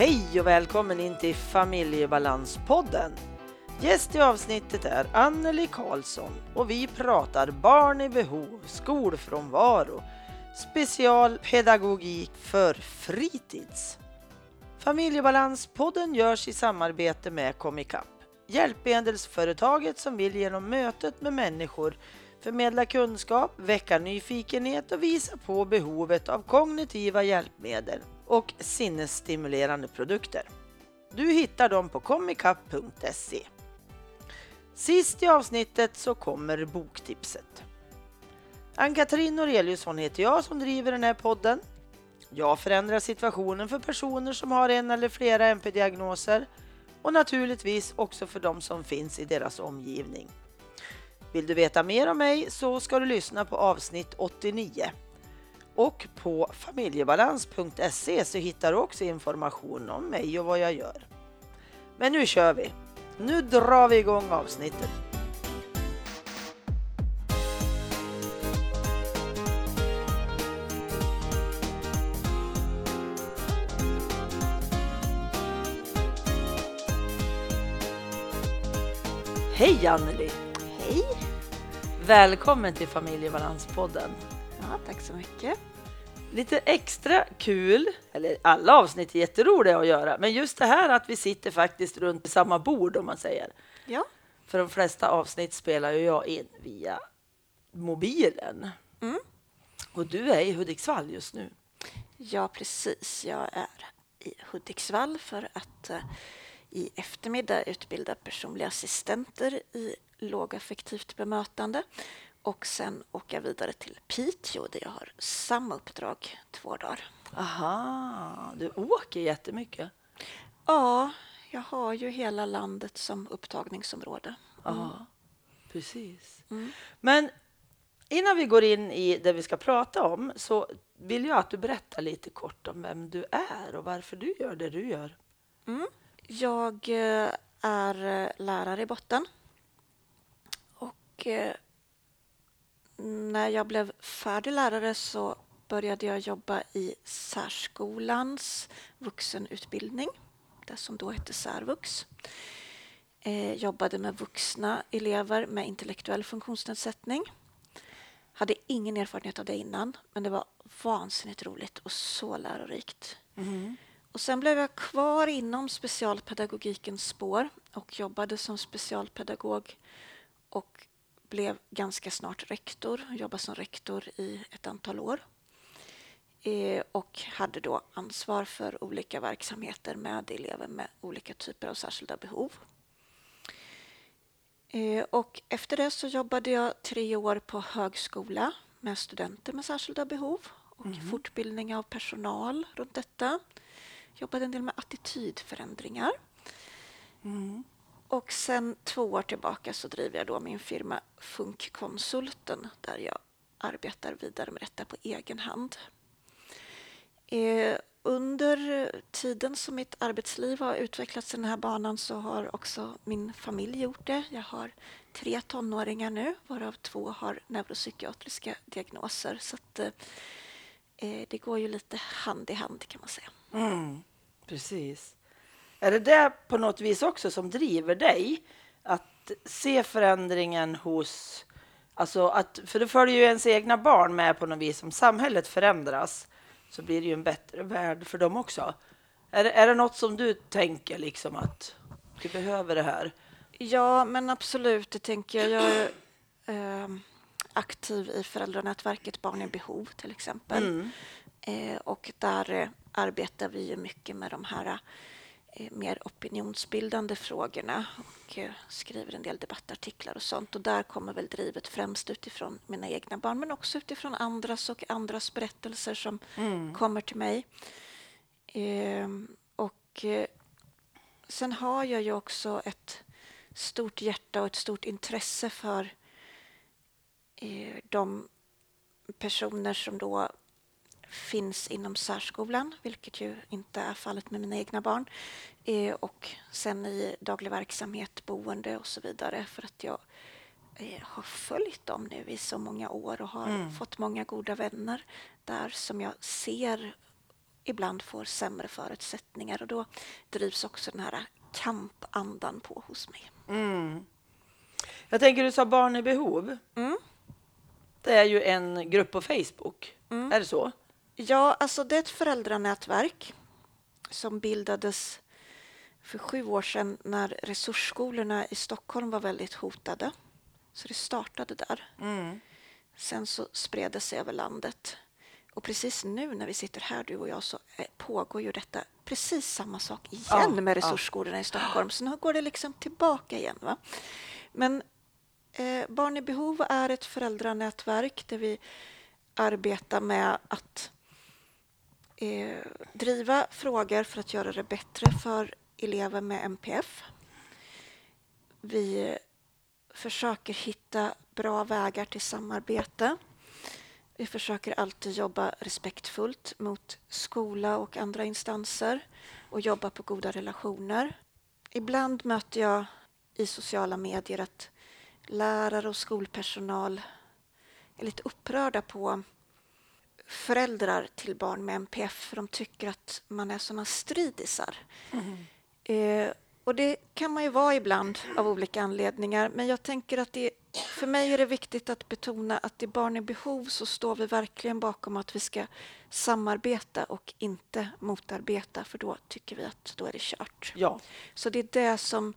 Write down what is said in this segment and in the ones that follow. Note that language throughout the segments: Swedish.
Hej och välkommen in till Familjebalanspodden. Gäst i avsnittet är Anneli Karlsson och vi pratar barn i behov, skolfrånvaro, specialpedagogik för fritids. Familjebalanspodden görs i samarbete med Comicap, hjälpmedelsföretaget som vill genom mötet med människor förmedla kunskap, väcka nyfikenhet och visa på behovet av kognitiva hjälpmedel och sinnesstimulerande produkter. Du hittar dem på comicup.se. Sist i avsnittet så kommer boktipset. Ann-Katrin Noreliusson heter jag som driver den här podden. Jag förändrar situationen för personer som har en eller flera MP-diagnoser och naturligtvis också för de som finns i deras omgivning. Vill du veta mer om mig så ska du lyssna på avsnitt 89. Och på familjebalans.se så hittar du också information om mig och vad jag gör. Men nu kör vi! Nu drar vi igång avsnittet. Hej Anneli! Hej! Välkommen till Familjebalanspodden. Ja, tack så mycket. Lite extra kul, eller alla avsnitt är jätteroliga att göra, men just det här att vi sitter faktiskt runt samma bord om man säger. Ja. För de flesta avsnitt spelar ju jag in via mobilen. Mm. Och du är i Hudiksvall just nu. Ja, precis. Jag är i Hudiksvall för att uh, i eftermiddag utbilda personliga assistenter i lågaffektivt bemötande och sen åka vidare till Piteå där jag har samma uppdrag två dagar. Aha, du åker jättemycket. Ja, jag har ju hela landet som upptagningsområde. Mm. Ja, precis. Mm. Men innan vi går in i det vi ska prata om så vill jag att du berättar lite kort om vem du är och varför du gör det du gör. Mm. Jag eh, är eh, lärare i botten och eh, när jag blev färdig lärare så började jag jobba i särskolans vuxenutbildning, det som då hette särvux. Eh, jobbade med vuxna elever med intellektuell funktionsnedsättning. Hade ingen erfarenhet av det innan, men det var vansinnigt roligt och så lärorikt. Mm. Och sen blev jag kvar inom specialpedagogikens spår och jobbade som specialpedagog och blev ganska snart rektor, jobbade som rektor i ett antal år eh, och hade då ansvar för olika verksamheter med elever med olika typer av särskilda behov. Eh, och efter det så jobbade jag tre år på högskola med studenter med särskilda behov och mm. fortbildning av personal runt detta. Jobbade en del med attitydförändringar. Mm. Och sen två år tillbaka så driver jag då min firma Funkkonsulten där jag arbetar vidare med detta på egen hand. Eh, under tiden som mitt arbetsliv har utvecklats i den här banan så har också min familj gjort det. Jag har tre tonåringar nu, varav två har neuropsykiatriska diagnoser. Så att, eh, eh det går ju lite hand i hand kan man säga. Mm, precis. Är det det på något vis också som driver dig? Att se förändringen hos... Alltså att, för det följer ju ens egna barn med på något vis. Om samhället förändras så blir det ju en bättre värld för dem också. Är, är det något som du tänker liksom att du behöver det här? Ja, men absolut, det tänker jag. Jag är eh, aktiv i föräldranätverket Barn i behov till exempel. Mm. Eh, och där eh, arbetar vi ju mycket med de här mer opinionsbildande frågorna och eh, skriver en del debattartiklar och sånt. Och där kommer väl drivet främst utifrån mina egna barn men också utifrån andras och andras berättelser som mm. kommer till mig. Ehm, och eh, sen har jag ju också ett stort hjärta och ett stort intresse för de personer som då finns inom särskolan, vilket ju inte är fallet med mina egna barn. Eh, och sen i daglig verksamhet, boende och så vidare för att jag eh, har följt dem nu i så många år och har mm. fått många goda vänner där som jag ser ibland får sämre förutsättningar och då drivs också den här kampandan på hos mig. Mm. Jag tänker, du sa Barn i behov. Mm. Det är ju en grupp på Facebook. Mm. Är det så? Ja, alltså det är ett föräldranätverk som bildades för sju år sedan när resursskolorna i Stockholm var väldigt hotade. Så det startade där. Mm. Sen så spred det sig över landet. Och precis nu när vi sitter här du och jag så pågår ju detta precis samma sak igen Ja, med ja. resursskolorna i Stockholm. Så nu går det liksom tillbaka igen. Va? Men eh, Barn i behov är ett föräldranätverk där vi arbetar med att eh, driva frågor för att göra det bättre för elever med MPF. Vi försöker hitta bra vägar till samarbete. Vi försöker alltid jobba respektfullt mot skola och andra instanser och jobba på goda relationer. Ibland möter jag i sociala medier att lärare och skolpersonal är lite upprörda på föräldrar till barn med MPF för de tycker att man är såna stridisar. Eh, och det kan man ju vara ibland av olika anledningar men jag tänker att det, för mig är det viktigt att betona att i Barn i behov så står vi verkligen bakom att vi ska samarbeta och inte motarbeta för då tycker vi att då är det kört. Ja. Så det är det som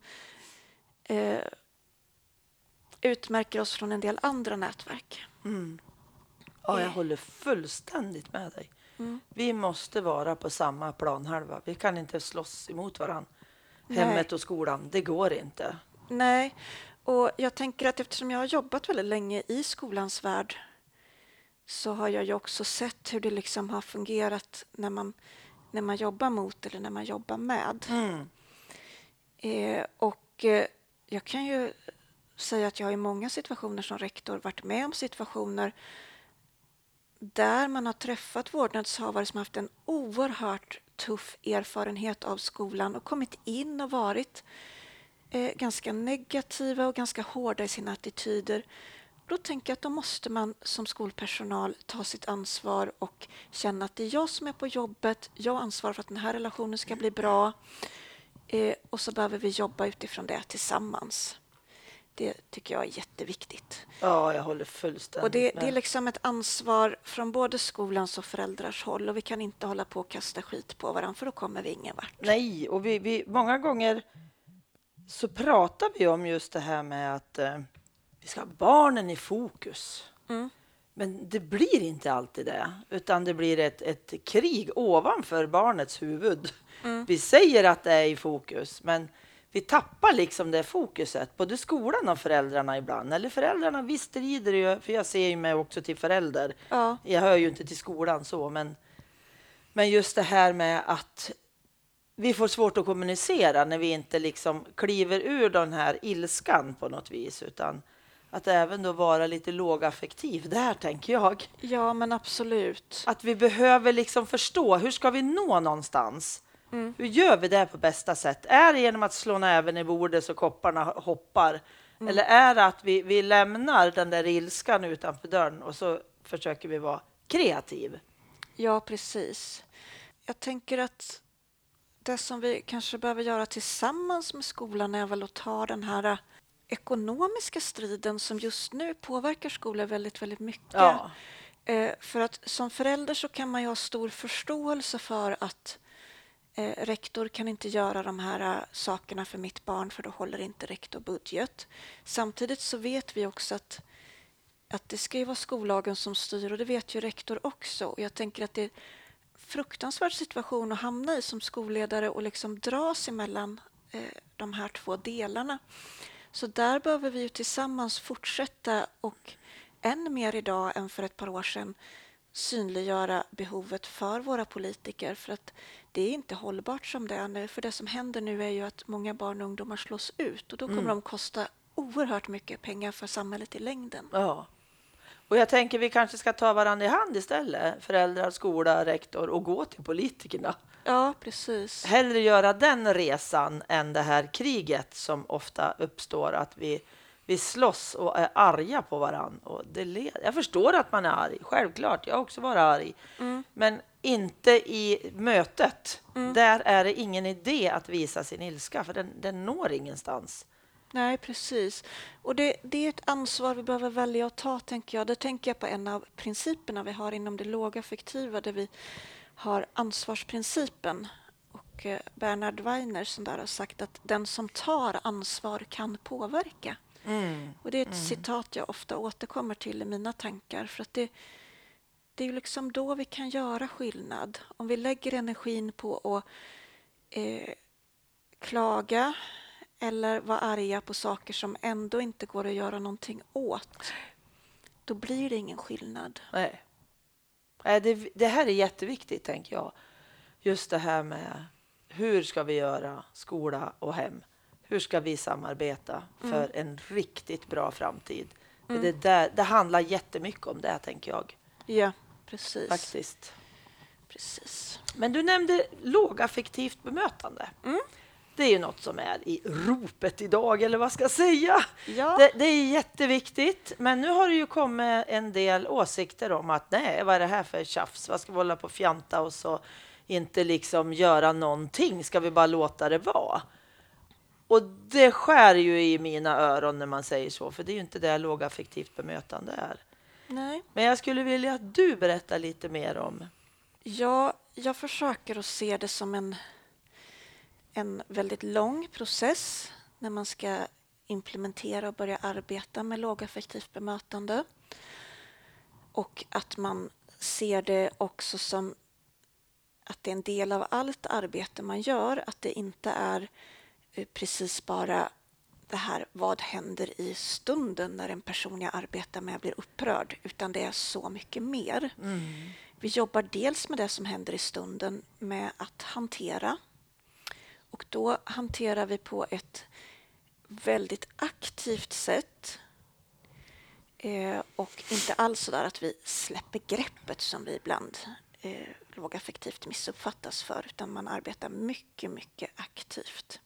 eh, utmärker oss från en del andra nätverk. Mm. Ja, jag Eh. håller fullständigt med dig. Mm. Vi måste vara på samma planhalva. Vi kan inte slåss emot varandra. Hemmet och skolan, det går inte. Nej, och jag tänker att eftersom jag har jobbat väldigt länge i skolans värld så har jag ju också sett hur det liksom har fungerat när man, när man jobbar mot eller när man jobbar med. Mm. Eh, och eh, jag kan ju säga att jag i många situationer som rektor varit med om situationer där man har träffat vårdnadshavare som haft en oerhört tuff erfarenhet av skolan och kommit in och varit eh, ganska negativa och ganska hårda i sina attityder. Då tänker jag att då måste man som skolpersonal ta sitt ansvar och känna att det är jag som är på jobbet, jag ansvarar för att den här relationen ska bli bra eh, och så behöver vi jobba utifrån det tillsammans. Det tycker jag är jätteviktigt. Ja, jag håller fullständigt Och det, det är liksom ett ansvar från både skolans och föräldrars håll och vi kan inte hålla på och kasta skit på varandra för då kommer vi ingen vart. Nej, och vi, vi, många gånger så pratar vi om just det här med att eh, vi ska ha barnen i fokus. Mm. Men det blir inte alltid det, utan det blir ett, ett krig ovanför barnets huvud. Mm. Vi säger att det är i fokus, men vi tappar liksom det fokuset, både skolan och föräldrarna ibland. Eller föräldrarna, visst strider ju, för jag ser ju mig också till förälder. Ja, Jag hör ju inte till skolan så, men, men just det här med att vi får svårt att kommunicera när vi inte liksom kliver ur den här ilskan på något vis, utan att även då vara lite lågaffektiv där, tänker jag. ja men absolut. Att vi behöver liksom förstå, hur ska vi nå någonstans? Mm. Hur gör vi det på bästa sätt? Är det genom att slå näven i bordet så kopparna hoppar? Mm. Eller är det att vi, vi lämnar den där ilskan utanför dörren och så försöker vi vara kreativ? Ja, precis. Jag tänker att det som vi kanske behöver göra tillsammans med skolan är väl att ta den här eh, ekonomiska striden som just nu påverkar skolor väldigt, väldigt mycket. Ja, Eh, för att som förälder så kan man ju ha stor förståelse för att eh, rektor kan inte göra de här eh, sakerna för mitt barn för då håller inte rektor budget. Samtidigt så vet vi också att, att det ska ju vara skollagen som styr och det vet ju rektor också. Och jag tänker att det är en fruktansvärd situation att hamna i som skolledare och liksom dras emellan eh, de här två delarna. Så där behöver vi ju tillsammans fortsätta och än mer idag än för ett par år sedan synliggöra behovet för våra politiker för att det är inte hållbart som det är nu. För det som händer nu är ju att många barn och ungdomar slås ut och då kommer de kosta oerhört mycket pengar för samhället i längden. ja. Och jag tänker vi kanske ska ta varandra i hand istället, föräldrar, skola, rektor, och gå till politikerna. Ja, precis. Hellre göra den resan än det här kriget som ofta uppstår, att vi vi slåss och är arga på varann. Och det led... Jag förstår att man är arg, självklart. Jag har också varit arg. Mm. Men inte i mötet. Där är det ingen idé att visa sin ilska, för den, den når ingenstans. Nej, precis. Och det, det är ett ansvar vi behöver välja att ta, tänker jag. Det tänker jag på en av principerna vi har inom det lågaffektiva, där vi har ansvarsprincipen. Och eh, Bernhard Weiner som där har sagt att den som tar ansvar kan påverka. Och det är ett citat jag ofta återkommer till i mina tankar. För att det, det är liksom då vi kan göra skillnad. Om vi lägger energin på att eh, klaga eller vara arga på saker som ändå inte går att göra någonting åt, då blir det ingen skillnad. Nej. Nej, det, det här är jätteviktigt, tänker jag. Just det här med hur ska vi göra skola och hem? Hur ska vi samarbeta för en riktigt bra framtid? För Det, där, det handlar jättemycket om det, tänker jag. Ja, precis. Faktiskt. precis. Men du nämnde lågaffektivt bemötande. Mm. Det är ju något som är i ropet idag, eller vad ska jag säga? Ja. Det, det är jätteviktigt, men nu har det ju kommit en del åsikter om att nej, vad är det här för tjafs? Vad ska vi hålla på och fjanta och inte liksom göra någonting? Ska vi bara låta det vara? Och det skär ju i mina öron när man säger så, för det är ju inte det lågaffektivt bemötande är. Nej. Men jag skulle vilja att du berättar lite mer om Ja, jag försöker att se det som en, en väldigt lång process när man ska implementera och börja arbeta med lågaffektivt bemötande. Och att man ser det också som att det är en del av allt arbete man gör, att det inte är precis bara det här vad händer i stunden när en person jag arbetar med blir upprörd, utan det är så mycket mer. Vi jobbar dels med det som händer i stunden med att hantera. Och då hanterar vi på ett väldigt aktivt sätt. Eh, och inte alls så där att vi släpper greppet som vi ibland eh, lågaffektivt missuppfattas för, utan man arbetar mycket, mycket aktivt.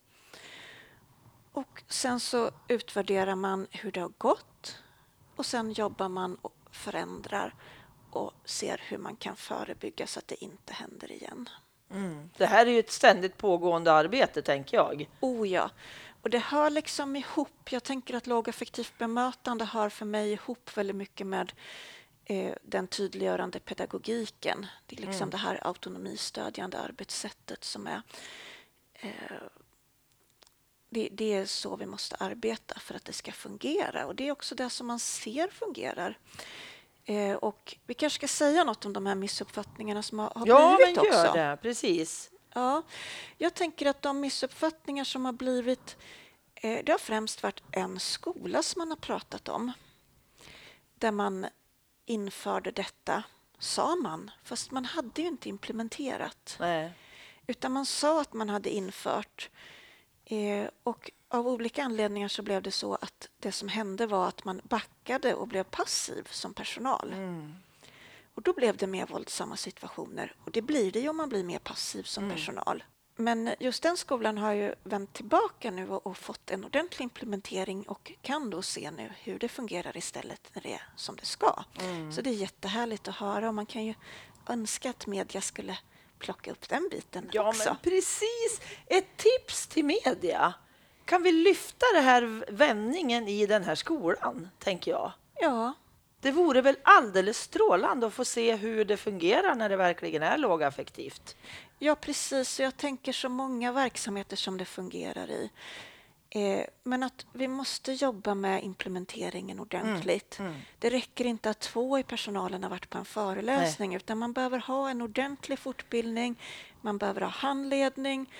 Och sen så utvärderar man hur det har gått och sen jobbar man och förändrar och ser hur man kan förebygga så att det inte händer igen. Det här är ju ett ständigt pågående arbete, tänker jag. Oh ja, och det hör liksom ihop. Jag tänker att lågaffektivt bemötande hör för mig ihop väldigt mycket med eh, den tydliggörande pedagogiken. Det är liksom det här autonomistödjande arbetssättet som är eh, det, det är så vi måste arbeta för att det ska fungera och det är också det som man ser fungerar. Eh, och vi kanske ska säga något om de här missuppfattningarna som har, har Ja, blivit men gör också. det. Precis. Ja, jag tänker att de missuppfattningar som har blivit eh, det har främst varit en skola som man har pratat om. Där man införde detta, sa man, fast man hade ju inte implementerat. Nej. Utan man sa att man hade infört eh, och av olika anledningar så blev det så att det som hände var att man backade och blev passiv som personal. Och då blev det mer våldsamma situationer och det blir det ju om man blir mer passiv som personal. Men just den skolan har ju vänt tillbaka nu och, och fått en ordentlig implementering och kan då se nu hur det fungerar istället när det är som det ska. Så det är jättehärligt att höra och man kan ju önska att media skulle plocka upp den biten Ja, också. men precis. Ett tips till media. Kan vi lyfta det här vändningen i den här skolan, tänker jag. Ja, Det vore väl alldeles strålande att få se hur det fungerar när det verkligen är lågaffektivt. Ja, precis. Jag tänker så många verksamheter som det fungerar i. Eh, men att vi måste jobba med implementeringen ordentligt. Det räcker inte att två i personalen har varit på en föreläsning utan man behöver ha en ordentlig fortbildning, man behöver ha handledning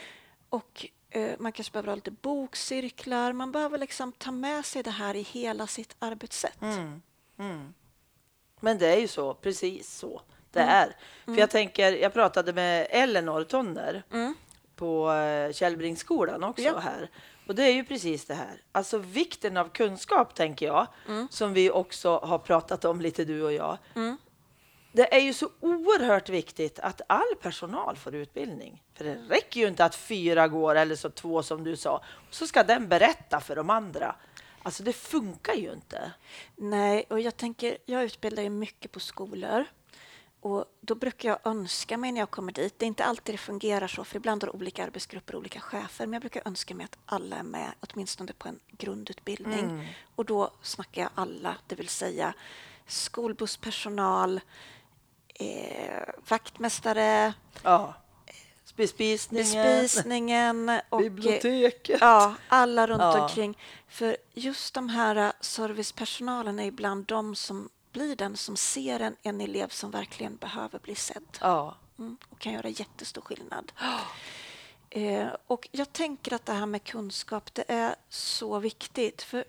och eh, man kanske behöver ha lite bokcirklar. Man behöver liksom ta med sig det här i hela sitt arbetssätt. Men det är ju så, precis så det Mm. är. För jag tänker, jag pratade med Elinor Tonner på eh, Källbringsskolan också Ja. här. Och det är ju precis det här. Alltså vikten av kunskap, tänker jag, Mm. som vi också har pratat om lite du och jag. Det är ju så oerhört viktigt att all personal får utbildning. För det räcker ju inte att fyra går, eller så två som du sa. Så ska den berätta för de andra. Alltså det funkar ju inte. Nej, och jag tänker, jag utbildar ju mycket på skolor. Och då brukar jag önska mig när jag kommer dit, det är inte alltid det fungerar så, för ibland har olika arbetsgrupper och olika chefer, men jag brukar önska mig att alla är med, åtminstone på en grundutbildning. Mm. Och då snackar jag alla, det vill säga skolbusspersonal, eh, vaktmästare, Ja. Bespisningen, bespisningen och biblioteket. Ja, alla runt Ja. omkring. För just de här servicepersonalen är ibland de som blir den som ser en, en elev som verkligen behöver bli sedd Ja. mm, och kan göra jättestor skillnad. Eh, och jag tänker att det här med kunskap, det är så viktigt. För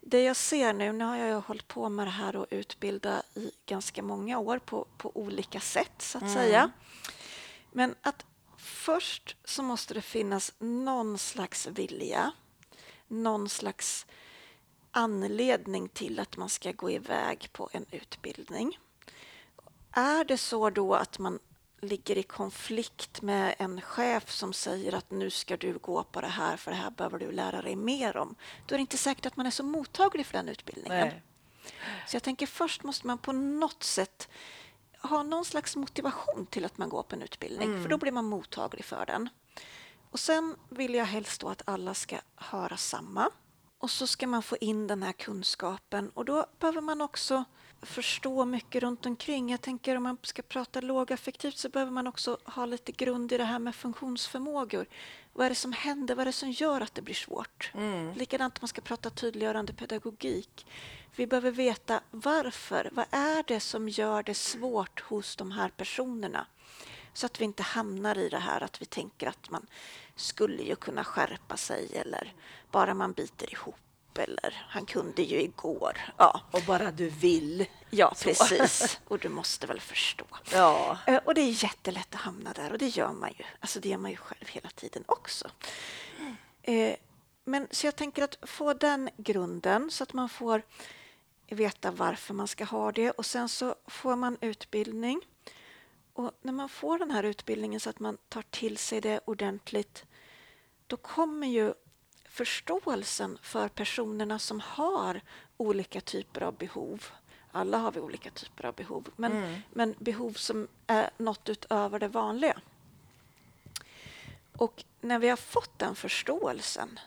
det jag ser nu, nu har jag hållit på med det här och utbilda i ganska många år på, på olika sätt, så att säga. Men att först så måste det finnas någon slags vilja, någon slags anledning till att man ska gå iväg på en utbildning. Är det så då att man ligger i konflikt med en chef som säger att nu ska du gå på det här för det här behöver du lära dig mer om, då är det inte säkert att man är så mottaglig för den utbildningen. Nej. Så jag tänker först måste man på något sätt ha någon slags motivation till att man går på en utbildning, för då blir man mottaglig för den. Och sen vill jag helst då att alla ska höra samma. Och så ska man få in den här kunskapen och då behöver man också förstå mycket runt omkring. Jag tänker om man ska prata lågaffektivt så behöver man också ha lite grund i det här med funktionsförmågor. Vad är det som händer? Vad är det som gör att det blir svårt? Likadant om man ska prata tydliggörande pedagogik. Vi behöver veta varför. Vad är det som gör det svårt hos de här personerna? Så att vi inte hamnar i det här att vi tänker att man skulle ju kunna skärpa sig eller bara man biter ihop eller han kunde ju igår. Ja, Och bara du vill. ja precis. Och du måste väl förstå. Ja. Eh, Och det är jättelätt att hamna där och det gör man ju. Alltså det gör man ju själv hela tiden också. Eh, Men så jag tänker att få den grunden så att man får veta varför man ska ha det och sen så får man utbildning. Och när man får den här utbildningen så att man tar till sig det ordentligt då kommer ju förståelsen för personerna som har olika typer av behov. Alla har vi olika typer av behov, men, men behov som är något utöver det vanliga. Och när vi har fått den förståelsen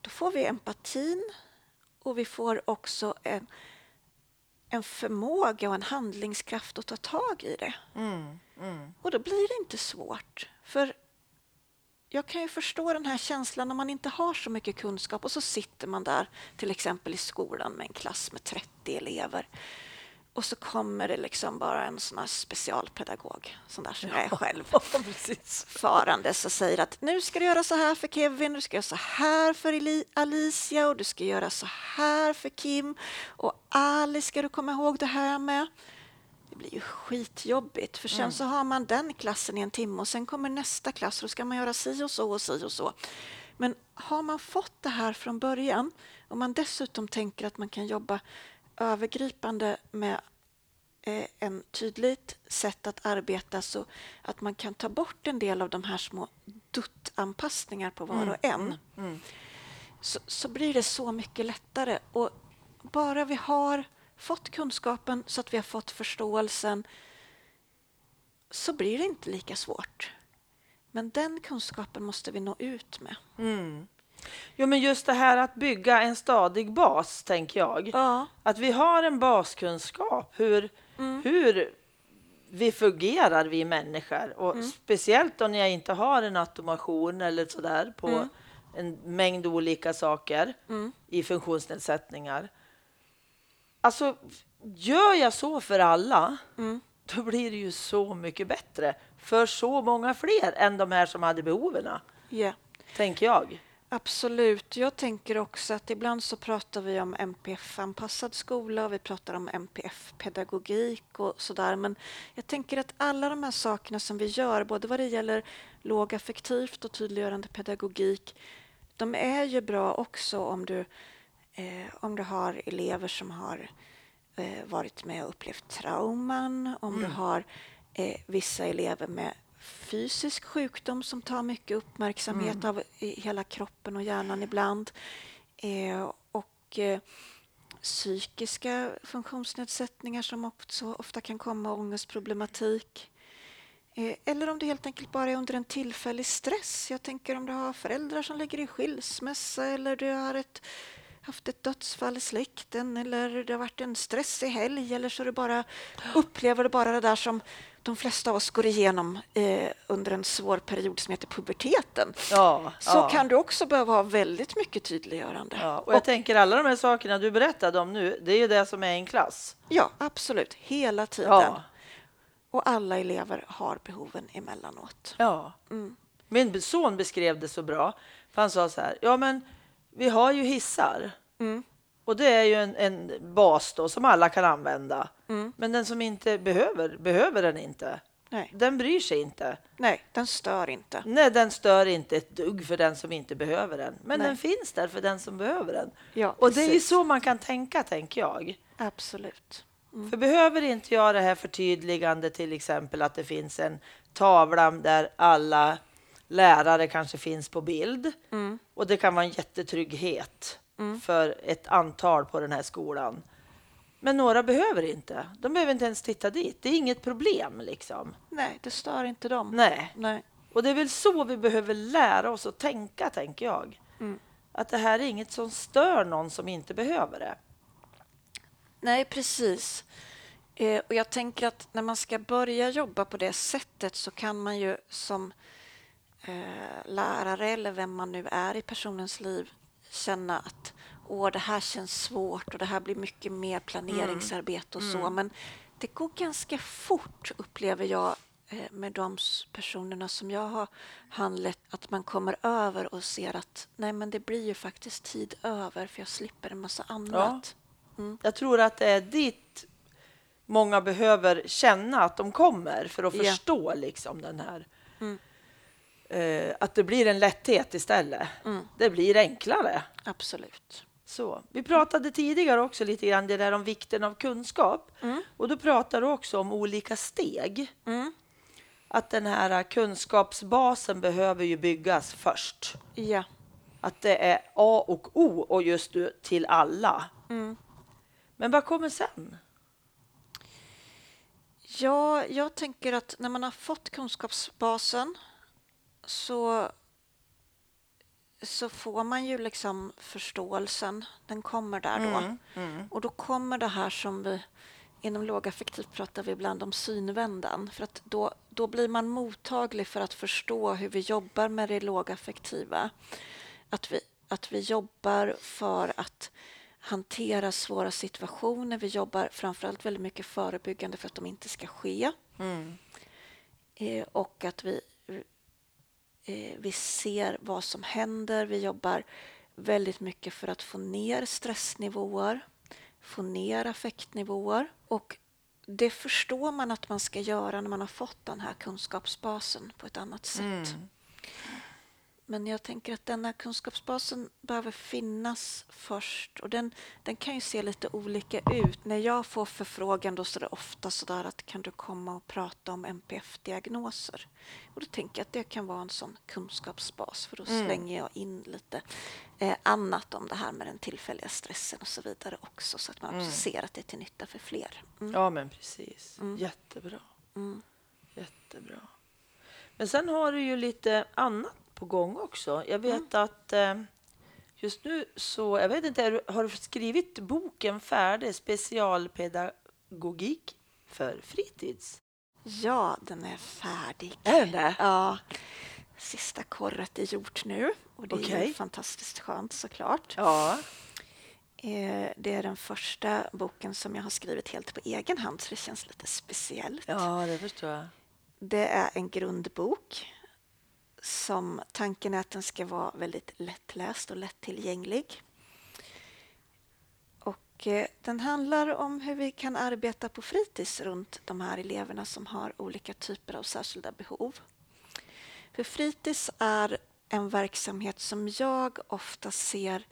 då får vi empatin och vi får också en, en förmåga och en handlingskraft att ta tag i det. Mm. Mm. Och då blir det inte svårt. För jag kan ju förstå den här känslan när man inte har så mycket kunskap och så sitter man där till exempel i skolan med en klass med 30 elever. Och så kommer det liksom bara en sån här specialpedagog, sån där som jag är själv, Ja, precis. farandes och säger att nu ska du göra så här för Kevin, du ska göra så här för Alicia och du ska göra så här för Kim och Ali ska du komma ihåg det här med. Det blir ju skitjobbigt för sen så har man den klassen i en timme och sen kommer nästa klass och då ska man göra si och så och si och så. Men har man fått det här från början och man dessutom tänker att man kan jobba övergripande med eh, en tydligt sätt att arbeta så att man kan ta bort en del av de här små duttanpassningar på var och en så, så blir det så mycket lättare. Och bara vi har fått kunskapen så att vi har fått förståelsen så blir det inte lika svårt. Men den kunskapen måste vi nå ut med. Jo, men just det här att bygga en stadig bas, tänker jag. Ja. Att vi har en baskunskap hur, hur vi fungerar, vi människor. Och speciellt då när jag inte har en automation eller sådär på en mängd olika saker i funktionsnedsättningar. Alltså, gör jag så för alla, då blir det ju så mycket bättre för så många fler än de här som hade behoven, Ja, tänker jag. absolut. Jag tänker också att ibland så pratar vi om MPF-anpassad skola och vi pratar om MPF-pedagogik och sådär. Men jag tänker att alla de här sakerna som vi gör, både vad det gäller lågaffektivt och tydliggörande pedagogik, de är ju bra också om du, eh, om du har elever som har eh, varit med och upplevt trauman, om du har eh, vissa elever med fysisk sjukdom som tar mycket uppmärksamhet av i hela kroppen och hjärnan ibland. Eh, och eh, psykiska funktionsnedsättningar som också ofta kan komma, ångestproblematik. Eh, eller om det helt enkelt bara är under en tillfällig stress. Jag tänker om du har föräldrar som ligger i skilsmässa eller du har ett, haft ett dödsfall i släkten eller det har varit en stressig helg eller så du bara upplever du bara det där som de flesta av oss går igenom eh, under en svår period som heter puberteten. Ja, Så ja. kan du också behöva ha väldigt mycket tydliggörande. Ja, och jag tänker alla de här sakerna du berättade om nu, det är ju det som är en klass. Ja, absolut. Hela tiden. Ja, Och alla elever har behoven emellanåt. ja. Mm. Min son beskrev det så bra. För han sa så här, ja men vi har ju hissar. Mm. Och det är ju en, en bas då som alla kan använda. Mm. Men den som inte behöver, behöver den inte. Nej. Den bryr sig inte. Nej, den stör inte. Nej, den stör inte ett dugg för den som inte behöver den. Men Nej. den finns där för den som behöver den. Ja, Och det är ju precis. så man kan tänka, tänker jag. Absolut. För behöver inte jag det här förtydligande till exempel att det finns en tavla där alla lärare kanske finns på bild Mm. och det kan vara en jättetrygghet för ett antal på den här skolan. Men några behöver inte. De behöver inte ens titta dit. Det är inget problem liksom. Nej, det stör inte dem. Nej. Nej. Och det är väl så vi behöver lära oss att tänka, tänker jag. Mm. Att det här är inget som stör någon som inte behöver det. Nej, precis. Eh, och jag tänker att när man ska börja jobba på det sättet så kan man ju som eh, lärare eller vem man nu är i personens liv känna att Åh, det här känns svårt och det här blir mycket mer planeringsarbete och så. Men det går ganska fort, upplever jag, eh, med de personerna som jag har handlat, att man kommer över och ser att nej, men det blir ju faktiskt tid över för jag slipper en massa annat. Jag tror att det är dit många behöver känna att de kommer för att Ja. förstå liksom den här... Mm. Eh, att det blir en lätthet istället. Mm. Det blir enklare. Absolut. Så. Vi pratade tidigare också lite grann det där om vikten av kunskap. Mm. Och då pratar du också om olika steg. Mm. Att den här kunskapsbasen behöver ju byggas först. Ja. Att det är A och O och just du till alla. Mm. Men vad kommer sen? ja, jag tänker att när man har fått kunskapsbasen så, så får man ju liksom förståelsen. Den kommer där då. Mm. Och då kommer det här som vi inom lågaffektivt pratar vi ibland om synvändan. För att då, då blir man mottaglig för att förstå hur vi jobbar med det lågaffektiva. Att vi, att vi jobbar för att hantera svåra situationer. Vi jobbar framförallt väldigt mycket förebyggande för att de inte ska ske. Mm. Eh, och att vi, Eh, vi ser vad som händer. Vi jobbar väldigt mycket för att få ner stressnivåer, få ner affektnivåer. Och det förstår man att man ska göra när man har fått den här kunskapsbasen på ett annat sätt. Mm. Men jag tänker att denna kunskapsbasen behöver finnas först och den, den kan ju se lite olika ut. När jag får förfrågan då så är det ofta sådär att kan du komma och prata om NPF-diagnoser? Och då tänker jag att det kan vara en sån kunskapsbas för då Mm. slänger jag in lite eh, annat om det här med den tillfälliga stressen och så vidare också så att man Mm. ser att det är till nytta för fler. Mm. Ja, men precis. Mm. Jättebra. Mm. Jättebra. Men sen har du ju lite annat på gång också. Jag vet Mm. att eh, just nu så, jag vet inte, är har du skrivit boken färdig? Specialpedagogik för fritids? Ja, den är färdig. Är den det? Ja, sista korret är gjort nu och det är Okej. ju fantastiskt skönt såklart. Ja. Eh, Det är den första boken som jag har skrivit helt på egen hand så det känns lite speciellt. Ja, det förstår jag. Det är en grundbok som tanken är att den ska vara väldigt lättläst och lättillgänglig. Och eh, den handlar om hur vi kan arbeta på fritids runt de här eleverna som har olika typer av särskilda behov. För fritids är en verksamhet som jag ofta ser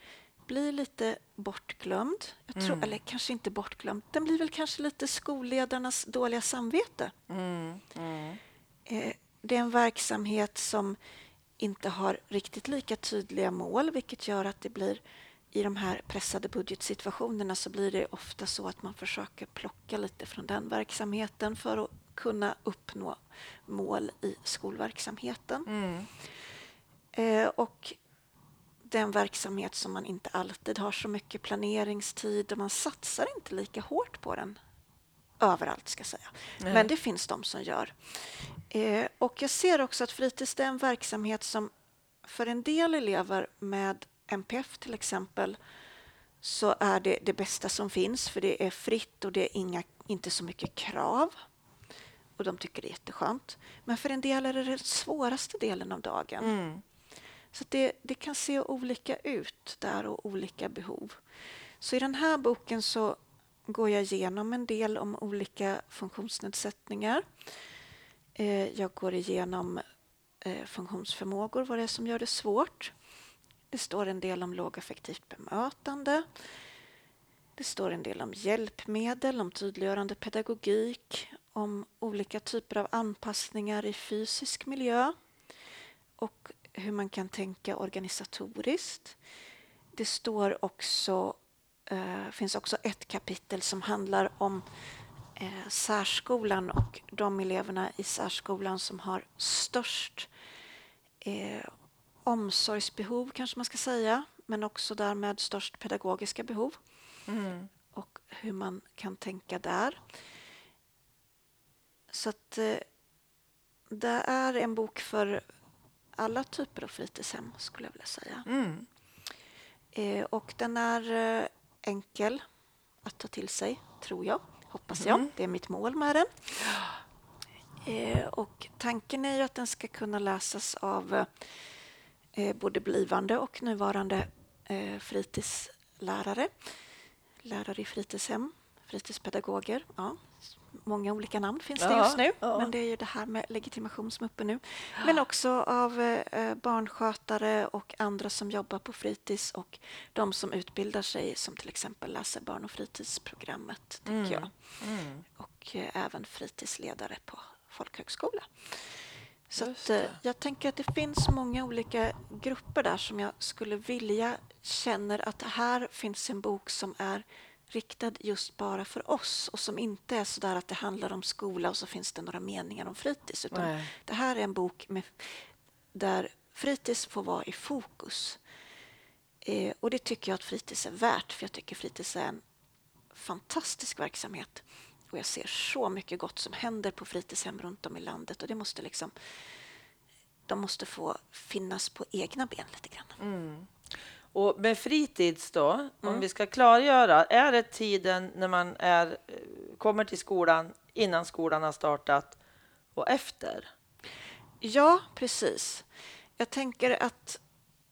blir lite bortglömd. Jag tror, Mm. Eller kanske inte bortglömd. Den blir väl kanske lite skolledarnas dåliga samvete. Mm. Mm. Eh, Det är en verksamhet som inte har riktigt lika tydliga mål vilket gör att det blir i de här pressade budgetsituationerna så blir det ofta så att man försöker plocka lite från den verksamheten för att kunna uppnå mål i skolverksamheten. Mm. Eh, och den verksamhet som man inte alltid har så mycket planeringstid och man satsar inte lika hårt på den överallt ska jag säga. Nej. Men det finns de som gör. Eh, och jag ser också att fritids är en verksamhet som för en del elever med MPF till exempel så är det det bästa som finns för det är fritt och det är inga, inte så mycket krav. Och de tycker det är jätteskönt. Men för en del är det den svåraste delen av dagen. Mm. Så det, det kan se olika ut där och olika behov. Så i den här boken så går jag igenom en del om olika funktionsnedsättningar. Eh, jag går igenom eh, funktionsförmågor, vad det är som gör det svårt. Det står en del om lågaffektivt bemötande. Det står en del om hjälpmedel, om tydliggörande pedagogik, om olika typer av anpassningar i fysisk miljö och hur man kan tänka organisatoriskt. Det står också, eh, finns också ett kapitel som handlar om eh, särskolan och de eleverna i särskolan som har störst eh, omsorgsbehov, kanske man ska säga, men också därmed störst pedagogiska behov Mm. och hur man kan tänka där. Så att eh, det är en bok för alla typer av fritidshem, skulle jag vilja säga. Mm. Eh, och den är eh, enkel att ta till sig, tror jag. Hoppas jag. Mm. Det är mitt mål med den. Eh, och tanken är ju att den ska kunna läsas av eh, både blivande och nuvarande eh, fritidslärare. Lärare i fritidshem, fritidspedagoger. Ja, många olika namn finns det just nu, ja. men det är ju det här med legitimation som är uppe nu. Men också av eh, barnskötare och andra som jobbar på fritids och de som utbildar sig som till exempel läser barn och fritidsprogrammet, tänker jag. Mm. Och eh, även fritidsledare på folkhögskola. Så att, eh, jag tänker att det finns många olika grupper där som jag skulle vilja känner att här finns en bok som är riktad just bara för oss och som inte är så där att det handlar om skola och så finns det några meningar om fritids. Utan Nej. det här är en bok med, där fritids får vara i fokus. Eh, och det tycker jag att fritids är värt, för jag tycker fritids är en fantastisk verksamhet. Och jag ser så mycket gott som händer på fritidshem runt om i landet och det måste liksom de måste få finnas på egna ben lite grann. Mm. Och med fritids då, om Mm. vi ska klargöra, är det tiden när man är, kommer till skolan innan skolan har startat och efter? Ja, precis. Jag tänker att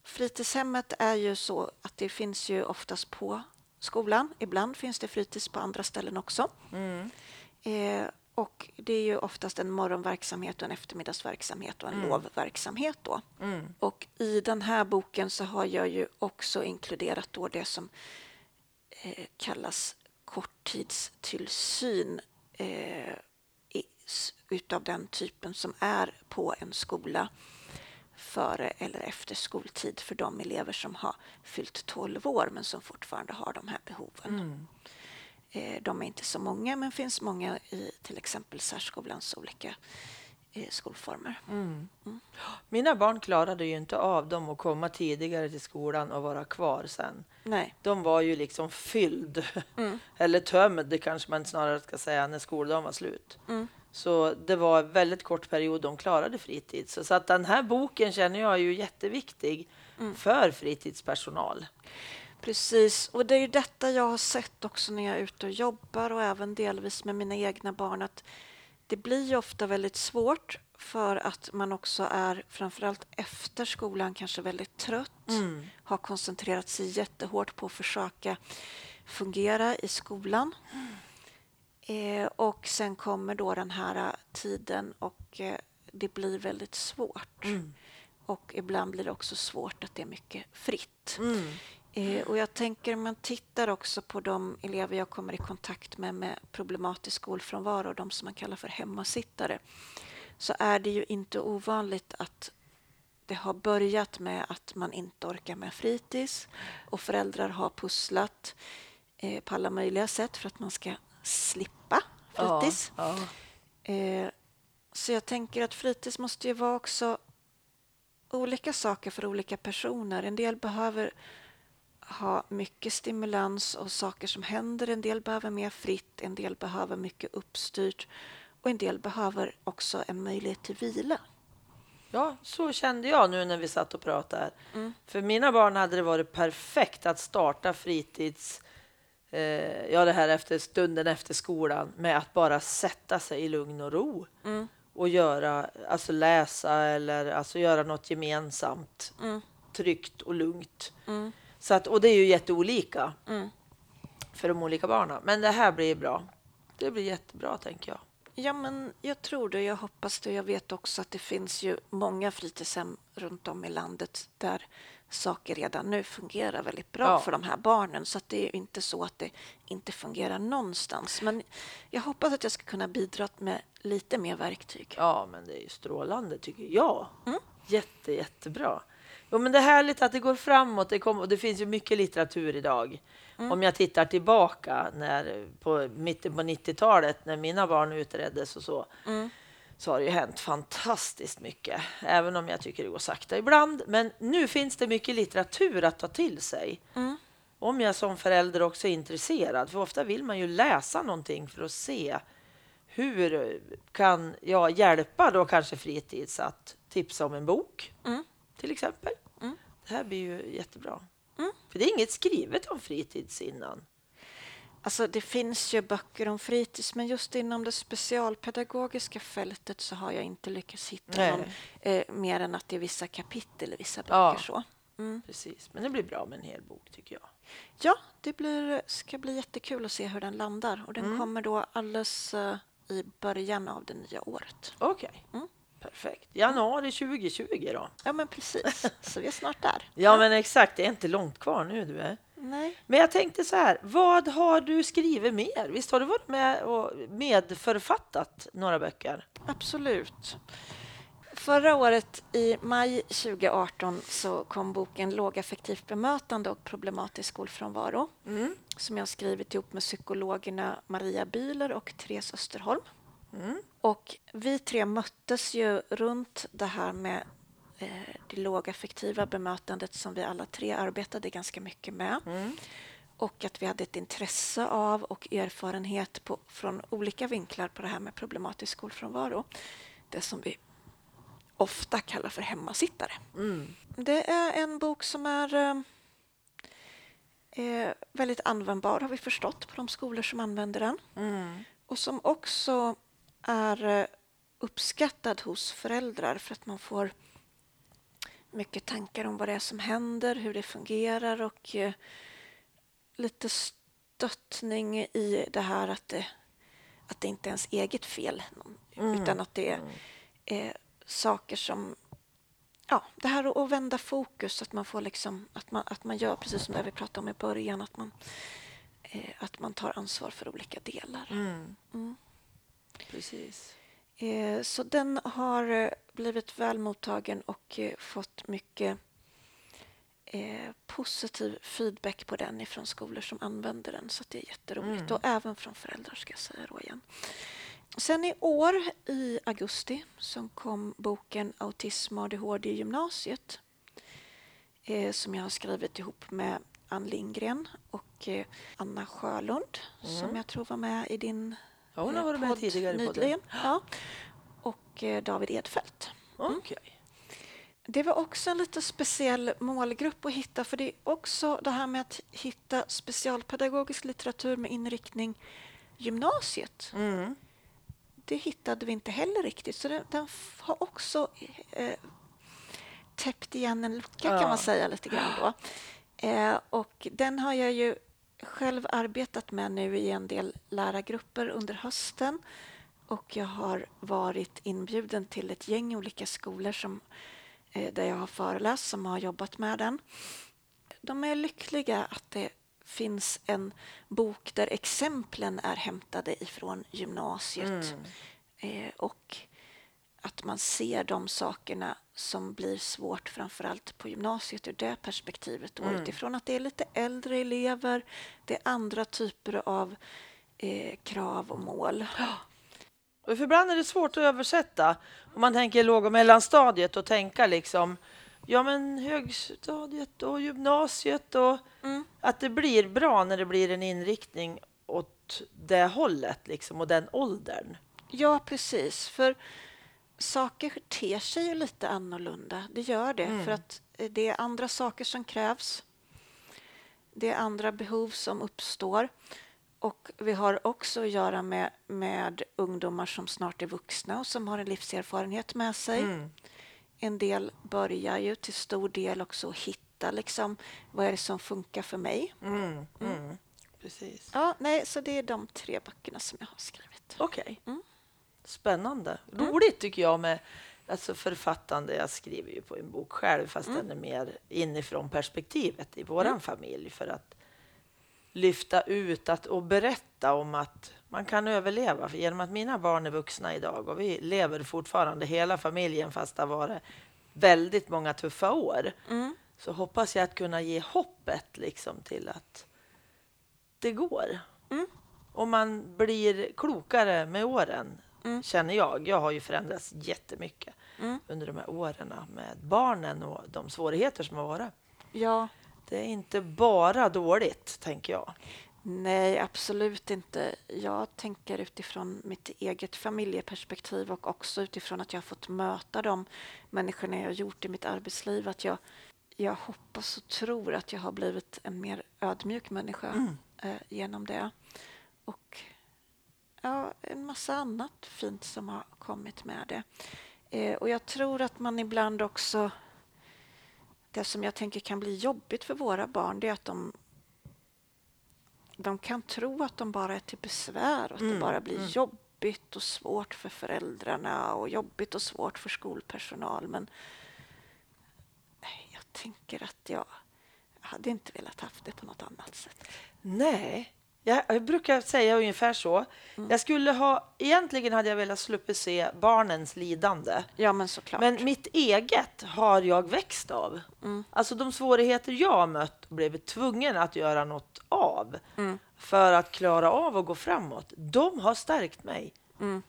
fritidshemmet är ju så att det finns ju oftast på skolan. Ibland finns det fritids på andra ställen också. Mm. Eh, och det är ju oftast en morgonverksamhet och en eftermiddagsverksamhet och en lovverksamhet då. Mm. Och i den här boken så har jag ju också inkluderat då det som eh, kallas korttidstillsyn eh, utav den typen som är på en skola före eller efter skoltid för de elever som har fyllt 12 år men som fortfarande har de här behoven. Mm. Eh, De är inte så många, men finns många i till exempel särskolans olika eh, skolformer. Mm. Mm. Mina barn klarade ju inte av dem att komma tidigare till skolan och vara kvar sen. Nej. De var ju liksom fylld, Mm. eller tömd kanske man snarare ska säga, när skoldagen var slut. Mm. Så det var en väldigt kort period de klarade fritid. Så, så att den här boken känner jag är ju jätteviktig Mm. för fritidspersonal. Precis, och det är ju detta jag har sett också när jag är ute och jobbar och även delvis med mina egna barn att det blir ju ofta väldigt svårt för att man också är framförallt efter skolan kanske väldigt trött, Mm. har koncentrerat sig jättehårt på att försöka fungera i skolan. Eh, och sen kommer då den här tiden och eh, det blir väldigt svårt. Mm. Och ibland blir det också svårt att det är mycket fritt. Eh, och jag tänker man tittar också på de elever jag kommer i kontakt med med problematisk skolfrånvaro, de som man kallar för hemmasittare, så är det ju inte ovanligt att det har börjat med att man inte orkar med fritids och föräldrar har pusslat eh, på alla möjliga sätt för att man ska slippa fritids. Ja, ja. Eh, så jag tänker att fritids måste ju vara också olika saker för olika personer. En del behöver ha mycket stimulans och saker som händer. En del behöver mer fritt, en del behöver mycket uppstyrt och en del behöver också en möjlighet till vila. Ja, så kände jag nu när vi satt och pratade. Mm. För mina barn hade det varit perfekt att starta fritids, eh, ja det här efter stunden efter skolan med att bara sätta sig i lugn och ro Mm. och göra, alltså läsa eller alltså göra något gemensamt, Mm. tryggt och lugnt. Mm. Så att, och det är ju jätteolika Mm. för de olika barnen. Men det här blir bra. Det blir jättebra tänker jag. Ja, men jag tror det. Jag hoppas det. Jag vet också att det finns ju många fritidshem runt om i landet där saker redan nu fungerar väldigt bra Ja. för de här barnen. Så att det är ju inte så att det inte fungerar någonstans. Men jag hoppas att jag ska kunna bidra med lite mer verktyg. Ja, men det är ju strålande tycker jag. Mm. Jätte, jättebra. Jo, men det är härligt att det går framåt. Det, kom, och det finns ju mycket litteratur idag. Mm. Om jag tittar tillbaka när, på mitten på 90-talet när mina barn utreddes och så, Mm. så har det ju hänt fantastiskt mycket. Även om jag tycker det går sakta ibland. Men nu finns det mycket litteratur att ta till sig. Mm. Om jag som förälder också är intresserad, för ofta vill man ju läsa någonting för att se hur kan jag hjälpa då kanske fritids att tipsa om en bok Mm. Till exempel. Mm. Det här blir ju jättebra. Mm. För det är inget skrivet om fritids innan. Alltså, det finns ju böcker om fritids, men just inom det specialpedagogiska fältet så har jag inte lyckats hitta Nej. någon eh, mer än att det är vissa kapitel i vissa böcker. Ja. Så. Mm. Precis, men det blir bra med en hel bok tycker jag. Ja, det blir, ska bli jättekul att se hur den landar. Och den Mm. kommer då alldeles eh, i början av det nya året. Okej, Mm. Perfekt. Januari 2020 då. Ja, men precis. Så vi är snart där. Ja, men exakt. Det är inte långt kvar nu du är. Nej. Men jag tänkte så här, vad har du skrivit mer? Visst har du varit med och medförfattat några böcker? Absolut. Förra året, i maj 2018, så kom boken Lågaffektivt bemötande och problematisk skolfrånvaro Mm. som jag skrivit ihop med psykologerna Maria Bühler och Therese Österholm. Mm. Och vi tre möttes ju runt det här med eh, det lågaffektiva bemötandet som vi alla tre arbetade ganska mycket med. Mm. Och att vi hade ett intresse av och erfarenhet på, från olika vinklar på det här med problematisk skolfrånvaro. Det som vi ofta kallar för hemmasittare. Mm. Det är en bok som är eh, eh, väldigt användbar har vi förstått på de skolor som använder den. Mm. Och som också är eh, uppskattad hos föräldrar för att man får mycket tankar om vad det är som händer, hur det fungerar och eh, lite stöttning i det här att det, att det inte är ens eget fel Mm. utan att det är eh, saker som Ja, det här att- att vända fokus, att man får liksom, att man, att man gör precis som det vi pratade om i början, att man, eh, att man tar ansvar för olika delar. Mm. Mm. Precis. Eh, Så den har eh, blivit väl mottagen och eh, fått mycket positiv feedback på den ifrån skolor som använder den. Så det är jätteroligt. Mm. Och även från föräldrar ska jag säga då igen. Sen i år i augusti så kom boken Autism och ADHD i gymnasiet eh, som jag har skrivit ihop med Ann Lindgren och eh, Anna Sjölund som Mm. jag tror var med i din Ja, hon har varit med podd tidigare i podden. Ja. Och eh, David Edfeldt. Okej. Det var också en lite speciell målgrupp att hitta för det är också det här med att hitta specialpedagogisk litteratur med inriktning gymnasiet. Mm. Det hittade vi inte heller riktigt så den, den har också eh, täppt igen en lucka Ja. kan man säga lite grann då. Eh, och den har jag ju själv arbetat med nu i en del lärargrupper under hösten och jag har varit inbjuden till ett gäng olika skolor som, eh, där jag har föreläst som har jobbat med den. De är lyckliga att det finns en bok där exemplen är hämtade ifrån gymnasiet Mm. eh, och att man ser de sakerna som blir svårt framförallt på gymnasiet ur det perspektivet. Och Mm. utifrån att det är lite äldre elever, det är andra typer av eh, krav och mål. Och för ibland är det svårt att översätta. Om man tänker låg och mellanstadiet och tänka liksom ja men högstadiet och gymnasiet och Mm. att det blir bra när det blir en inriktning åt det hållet liksom och den åldern. Ja, precis. För saker ter sig ju lite annorlunda. Det gör det. Mm. För att eh, det är andra saker som krävs. Det är andra behov som uppstår. Och vi har också att göra med, med ungdomar som snart är vuxna och som har en livserfarenhet med sig. Mm. En del börjar ju till stor del också hitta liksom, vad är det som funkar för mig. Mm. Mm. Precis. Ja, nej, så det är de tre böckerna som jag har skrivit. Okej. Mm. Spännande. Roligt tycker jag med alltså författande. Jag skriver ju på en bok själv fast den är mer inifrån perspektivet i våran familj för att lyfta ut att, och berätta om att man kan överleva. För genom att mina barn är vuxna idag och vi lever fortfarande hela familjen fast det har varit väldigt många tuffa år Mm. så hoppas jag att kunna ge hoppet liksom till att det går. Mm. Och man blir klokare med åren, Mm. känner jag. Jag har ju förändrats jättemycket Mm. under de här åren med barnen och de svårigheter som har varit. Ja, Det är inte bara dåligt, tänker jag. Nej, absolut inte. Jag tänker utifrån mitt eget familjeperspektiv och också utifrån att jag har fått möta de människorna jag har gjort i mitt arbetsliv. Att jag, jag hoppas och tror att jag har blivit en mer ödmjuk människa Mm. eh, genom det. Och ja, en massa annat fint som har kommit med det. Eh, och jag tror att man ibland också... Det som jag tänker kan bli jobbigt för våra barn det är att de de kan tro att de bara är till besvär och att det Mm, bara blir mm. jobbigt och svårt för föräldrarna och jobbigt och svårt för skolpersonal. Men jag tänker att jag hade inte velat haft det på något annat sätt. Nej, jag, jag brukar säga ungefär så. Mm. Jag skulle ha, egentligen hade jag velat slippa se barnens lidande. Ja, men såklart. Men mitt eget har jag växt av. Mm. Alltså de svårigheter jag har mött och blivit tvungen att göra något av Mm. för att klara av att gå framåt, de har stärkt mig. Mm.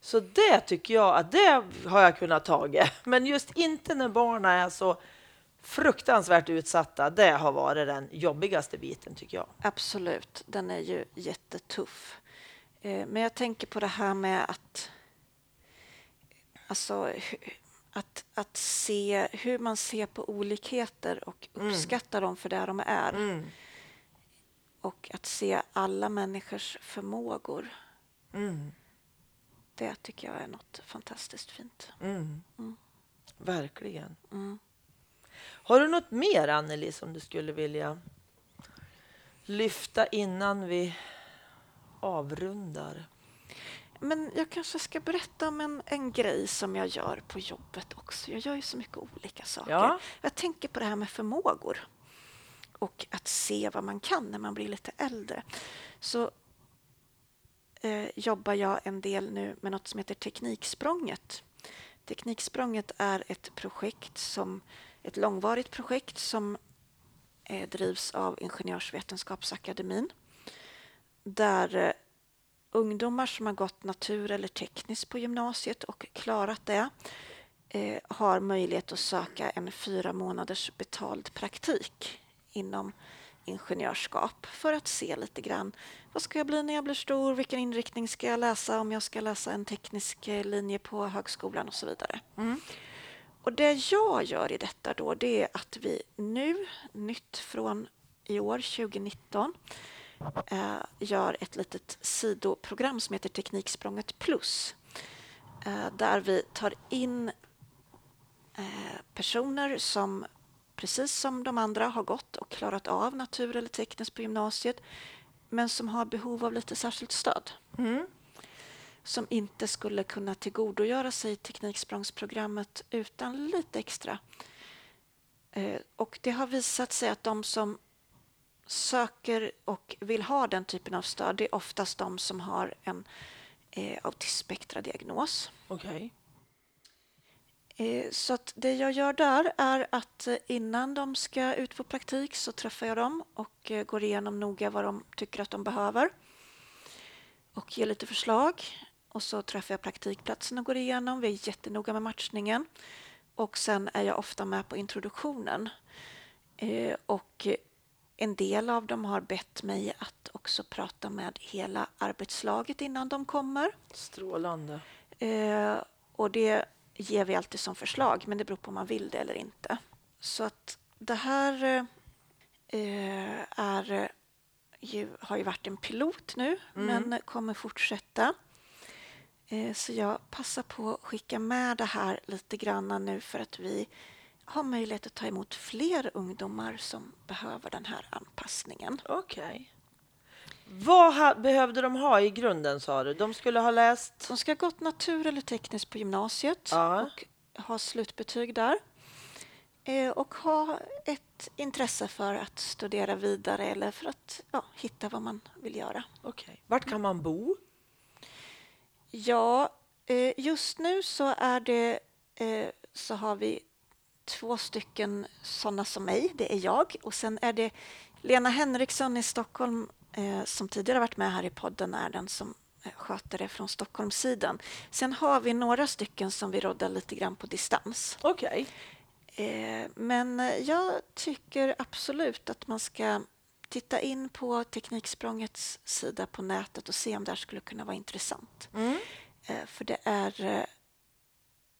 Så det tycker jag att det har jag kunnat taga. Men just inte när barnen är så fruktansvärt utsatta. Det har varit den jobbigaste biten tycker jag. Absolut, den är ju jättetuff. Eh, Men jag tänker på det här med att alltså, att, att se hur man ser på olikheter och Mm. uppskatta dem för det de är. Mm. Och att se alla människors förmågor. Mm. Det tycker jag är något fantastiskt fint. Mm. Mm. Verkligen. Har du något mer, Anneli, som du skulle vilja lyfta innan vi avrundar? Men jag kanske ska berätta om en, en grej som jag gör på jobbet också. Jag gör ju så mycket olika saker. Ja. Jag tänker på det här med förmågor och att se vad man kan när man blir lite äldre. Så eh, jobbar jag en del nu med något som heter Tekniksprånget. Tekniksprånget är ett projekt som ett långvarigt projekt som eh, drivs av Ingenjörsvetenskapsakademin där eh, ungdomar som har gått natur eller tekniskt på gymnasiet och klarat det eh, har möjlighet att söka en fyra månaders betald praktik inom ingenjörskap för att se lite grann vad ska jag bli när jag blir stor, vilken inriktning ska jag läsa om jag ska läsa en teknisk eh, linje på högskolan och så vidare. Mm. Och det jag gör i detta då det är att vi nu, nytt från i år 2019 eh, gör ett litet sidoprogram som heter Tekniksprånget plus eh, där vi tar in eh, personer som precis som de andra har gått och klarat av natur eller tekniskt på gymnasiet men som har behov av lite särskilt stöd Mm som inte skulle kunna tillgodogöra sig Tekniksprångsprogrammet utan lite extra. Eh, Och det har visat sig att de som söker och vill ha den typen av stöd det är oftast de som har en eh, autismspektradiagnos. Okej. Eh, Så att det jag gör där är att eh, innan de ska ut på praktik så träffar jag dem och eh, går igenom noga vad de tycker att de behöver och ger lite förslag. Och så träffar jag praktikplatsen och går igenom. Vi är jättenoga med matchningen. Och sen är jag ofta med på introduktionen. Eh, Och en del av dem har bett mig att också prata med hela arbetslaget innan de kommer. Strålande. Eh, och det ger vi alltid som förslag, men det beror på om man vill det eller inte. Så att det här eh, är ju, har ju varit en pilot nu, men kommer fortsätta. Eh, så jag passar på att skicka med det här lite grann nu för att vi har möjlighet att ta emot fler ungdomar som behöver den här anpassningen. Okej. Vad ha, behövde de ha i grunden sa du? De skulle ha läst... De ska ha gått natur eller tekniskt på gymnasiet Ja. och ha slutbetyg där. Eh, och ha ett intresse för att studera vidare eller för att ja, hitta vad man vill göra. Okej. Vart kan man bo? Ja, eh, just nu så är det eh, så har vi två stycken sådana som mig, det är jag och sen är det Lena Henriksson i Stockholm eh, som tidigare varit med här i podden är den som sköter det från Stockholmssidan. Sen har vi några stycken som vi roddar lite grann på distans. Okej. Eh, Men jag tycker absolut att man ska titta in på Tekniksprångets sida på nätet och se om det här skulle kunna vara intressant. Mm. Eh, För det är eh,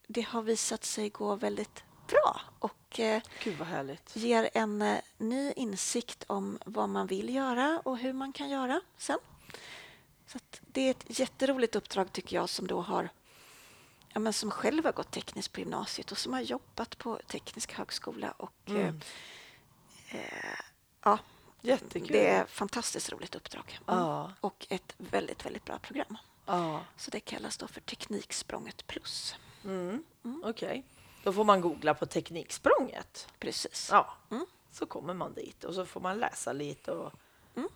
det har visat sig gå väldigt bra och eh, ger en ny insikt om vad man vill göra och hur man kan göra sen. Så det är ett jätteroligt uppdrag tycker jag som då har ja, men som själv har gått tekniskt på gymnasiet och som har jobbat på teknisk högskola och Mm. eh, ja, Jättekul. det är ett fantastiskt roligt uppdrag. Mm. Ja. Och ett väldigt, väldigt bra program. Ja. Så det kallas då för Tekniksprånget plus. Mm. Okej. Då får man googla på Tekniksprånget. Precis. Ja. Mm. Så kommer man dit och så får man läsa lite. Och... Mm.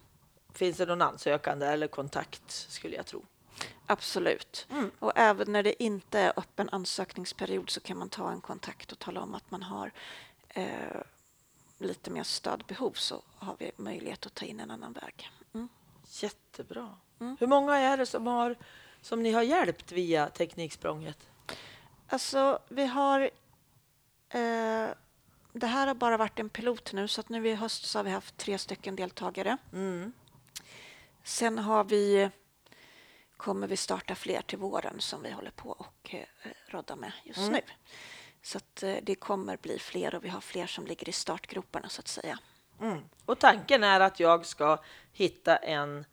Finns det någon ansökande eller kontakt skulle jag tro. Absolut. Mm. Och även när det inte är öppen ansökningsperiod så kan man ta en kontakt och tala om att man har eh, lite mer stödbehov så har vi möjlighet att ta in en annan väg. Mm. Jättebra. Mm. Hur många är det som, har, som ni har hjälpt via Tekniksprånget? Alltså, vi har... Eh, det här har bara varit en pilot nu så att nu i höst så har vi haft tre stycken deltagare. Mm. Sen har vi, kommer vi starta fler till våren som vi håller på och eh, roddar med just Mm. nu. Så att eh, det kommer bli fler och vi har fler som ligger i startgroparna så att säga. Mm. Och tanken är att jag ska hitta en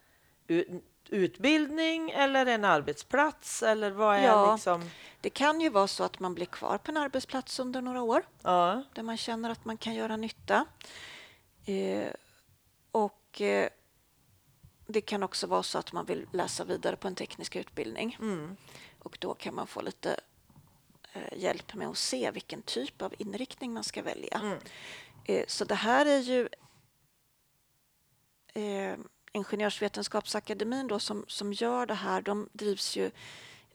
utbildning eller en arbetsplats eller vad är Ja. liksom? Det kan ju vara så att man blir kvar på en arbetsplats under några år Ja. där man känner att man kan göra nytta. Eh, och eh, det kan också vara så att man vill läsa vidare på en teknisk utbildning. Mm. Och då kan man få lite hjälp med att se vilken typ av inriktning man ska välja. Mm. Eh, så det här är ju eh, Ingenjörsvetenskapsakademin då som, som gör det här. De drivs ju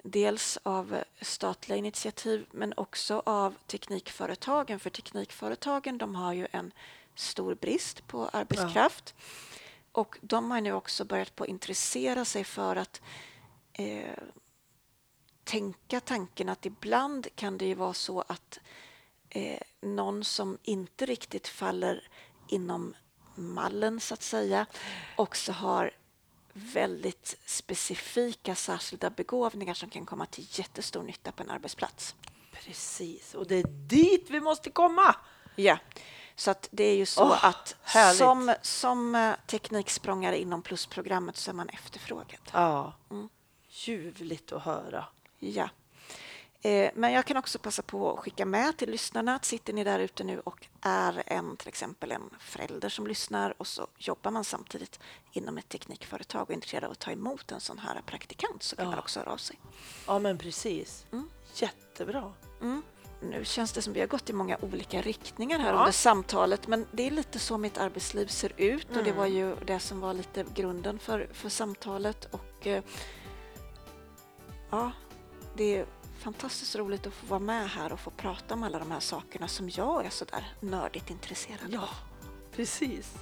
dels av statliga initiativ men också av teknikföretagen. För teknikföretagen de har ju en stor brist på arbetskraft. Och de har nu också börjat på intressera sig för att eh, tänka tanken att ibland kan det ju vara så att eh, någon som inte riktigt faller inom mallen så att säga också har väldigt specifika särskilda begåvningar som kan komma till jättestor nytta på en arbetsplats. Precis, och det är dit vi måste komma. Ja, så att det är ju så Åh, att härligt. som, som eh, tekniksprångare inom plusprogrammet så är man efterfrågad. Ja, Mm. ljuvligt att höra. Ja. Eh, Men jag kan också passa på att skicka med till lyssnarna att sitter ni där ute nu och är en till exempel en förälder som lyssnar och så jobbar man samtidigt inom ett teknikföretag och är intresserad av att ta emot en sån här praktikant så kan Ja. man också höra av sig. Ja, men precis. Mm. Jättebra. Mm. Nu känns det som vi har gått i många olika riktningar här Ja. under samtalet men det är lite så mitt arbetsliv ser ut och det Mm. var ju det som var lite grunden för, för samtalet och eh, ja, det är fantastiskt roligt att få vara med här och få prata om alla de här sakerna som jag är så där nördigt intresserad Ja, av. precis.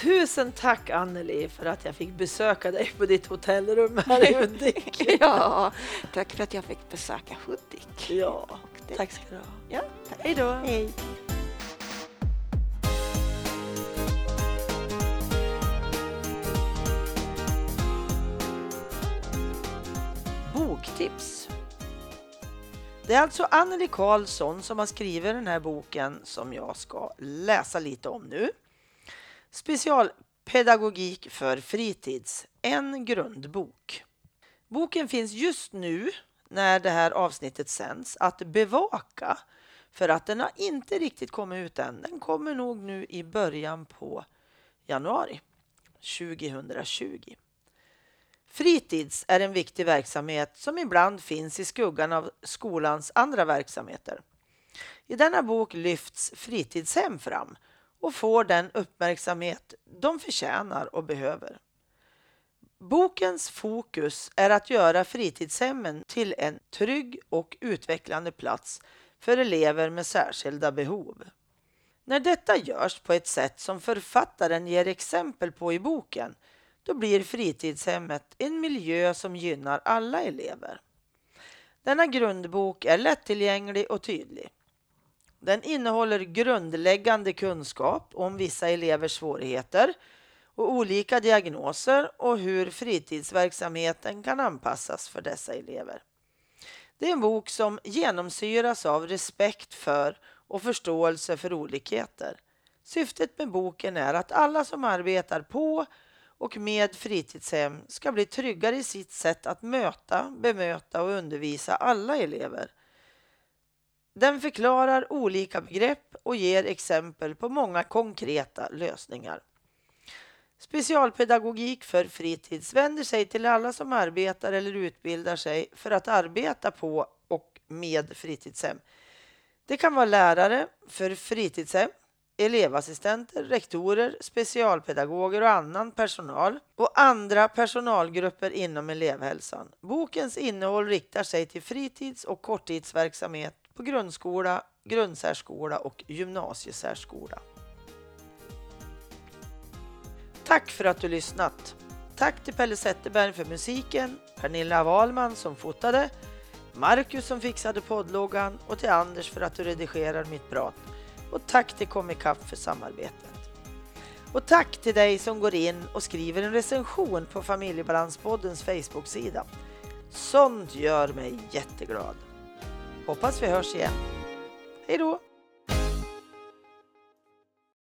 Tusen tack Anneli för att jag fick besöka dig på ditt hotellrum här i Hudik. Ja, tack för att jag fick besöka Hudik. Ja, det- tack ska du ha. Ja, tack. Hej då. Hej. Boktips. Det är alltså Anneli Karlsson som har skrivit den här boken som jag ska läsa lite om nu. Specialpedagogik för fritids, en grundbok. Boken finns just nu, när det här avsnittet sänds, att bevaka för att den har inte riktigt kommit ut än. Den kommer nog nu i början på januari 2020. Fritids är en viktig verksamhet som ibland finns i skuggan av skolans andra verksamheter. I denna bok lyfts fritidshem fram och får den uppmärksamhet de förtjänar och behöver. Bokens fokus är att göra fritidshemmen till en trygg och utvecklande plats för elever med särskilda behov. När detta görs på ett sätt som författaren ger exempel på i boken då blir fritidshemmet en miljö som gynnar alla elever. Denna grundbok är lättillgänglig och tydlig. Den innehåller grundläggande kunskap om vissa elevers svårigheter och olika diagnoser och hur fritidsverksamheten kan anpassas för dessa elever. Det är en bok som genomsyras av respekt för och förståelse för olikheter. Syftet med boken är att alla som arbetar på och med fritidshem ska bli tryggare i sitt sätt att möta, bemöta och undervisa alla elever. Den förklarar olika begrepp och ger exempel på många konkreta lösningar. Specialpedagogik för fritids vänder sig till alla som arbetar eller utbildar sig för att arbeta på och med fritidshem. Det kan vara lärare för fritidshem, elevassistenter, rektorer, specialpedagoger och annan personal och andra personalgrupper inom elevhälsan. Bokens innehåll riktar sig till fritids och korttidsverksamhet på grundskola, grundsärskola och gymnasiesärskola. Tack för att du lyssnat. Tack till Pelle Zetterberg för musiken, Pernilla Wahlman som fotade, Marcus som fixade poddloggan och till Anders för att du redigerar mitt prat. Och tack till Comicap för samarbetet. Och tack till dig som går in och skriver en recension på Familjebalanspoddens Facebook-sida. Sånt gör mig jätteglad. Hoppas vi hörs igen. Hej då!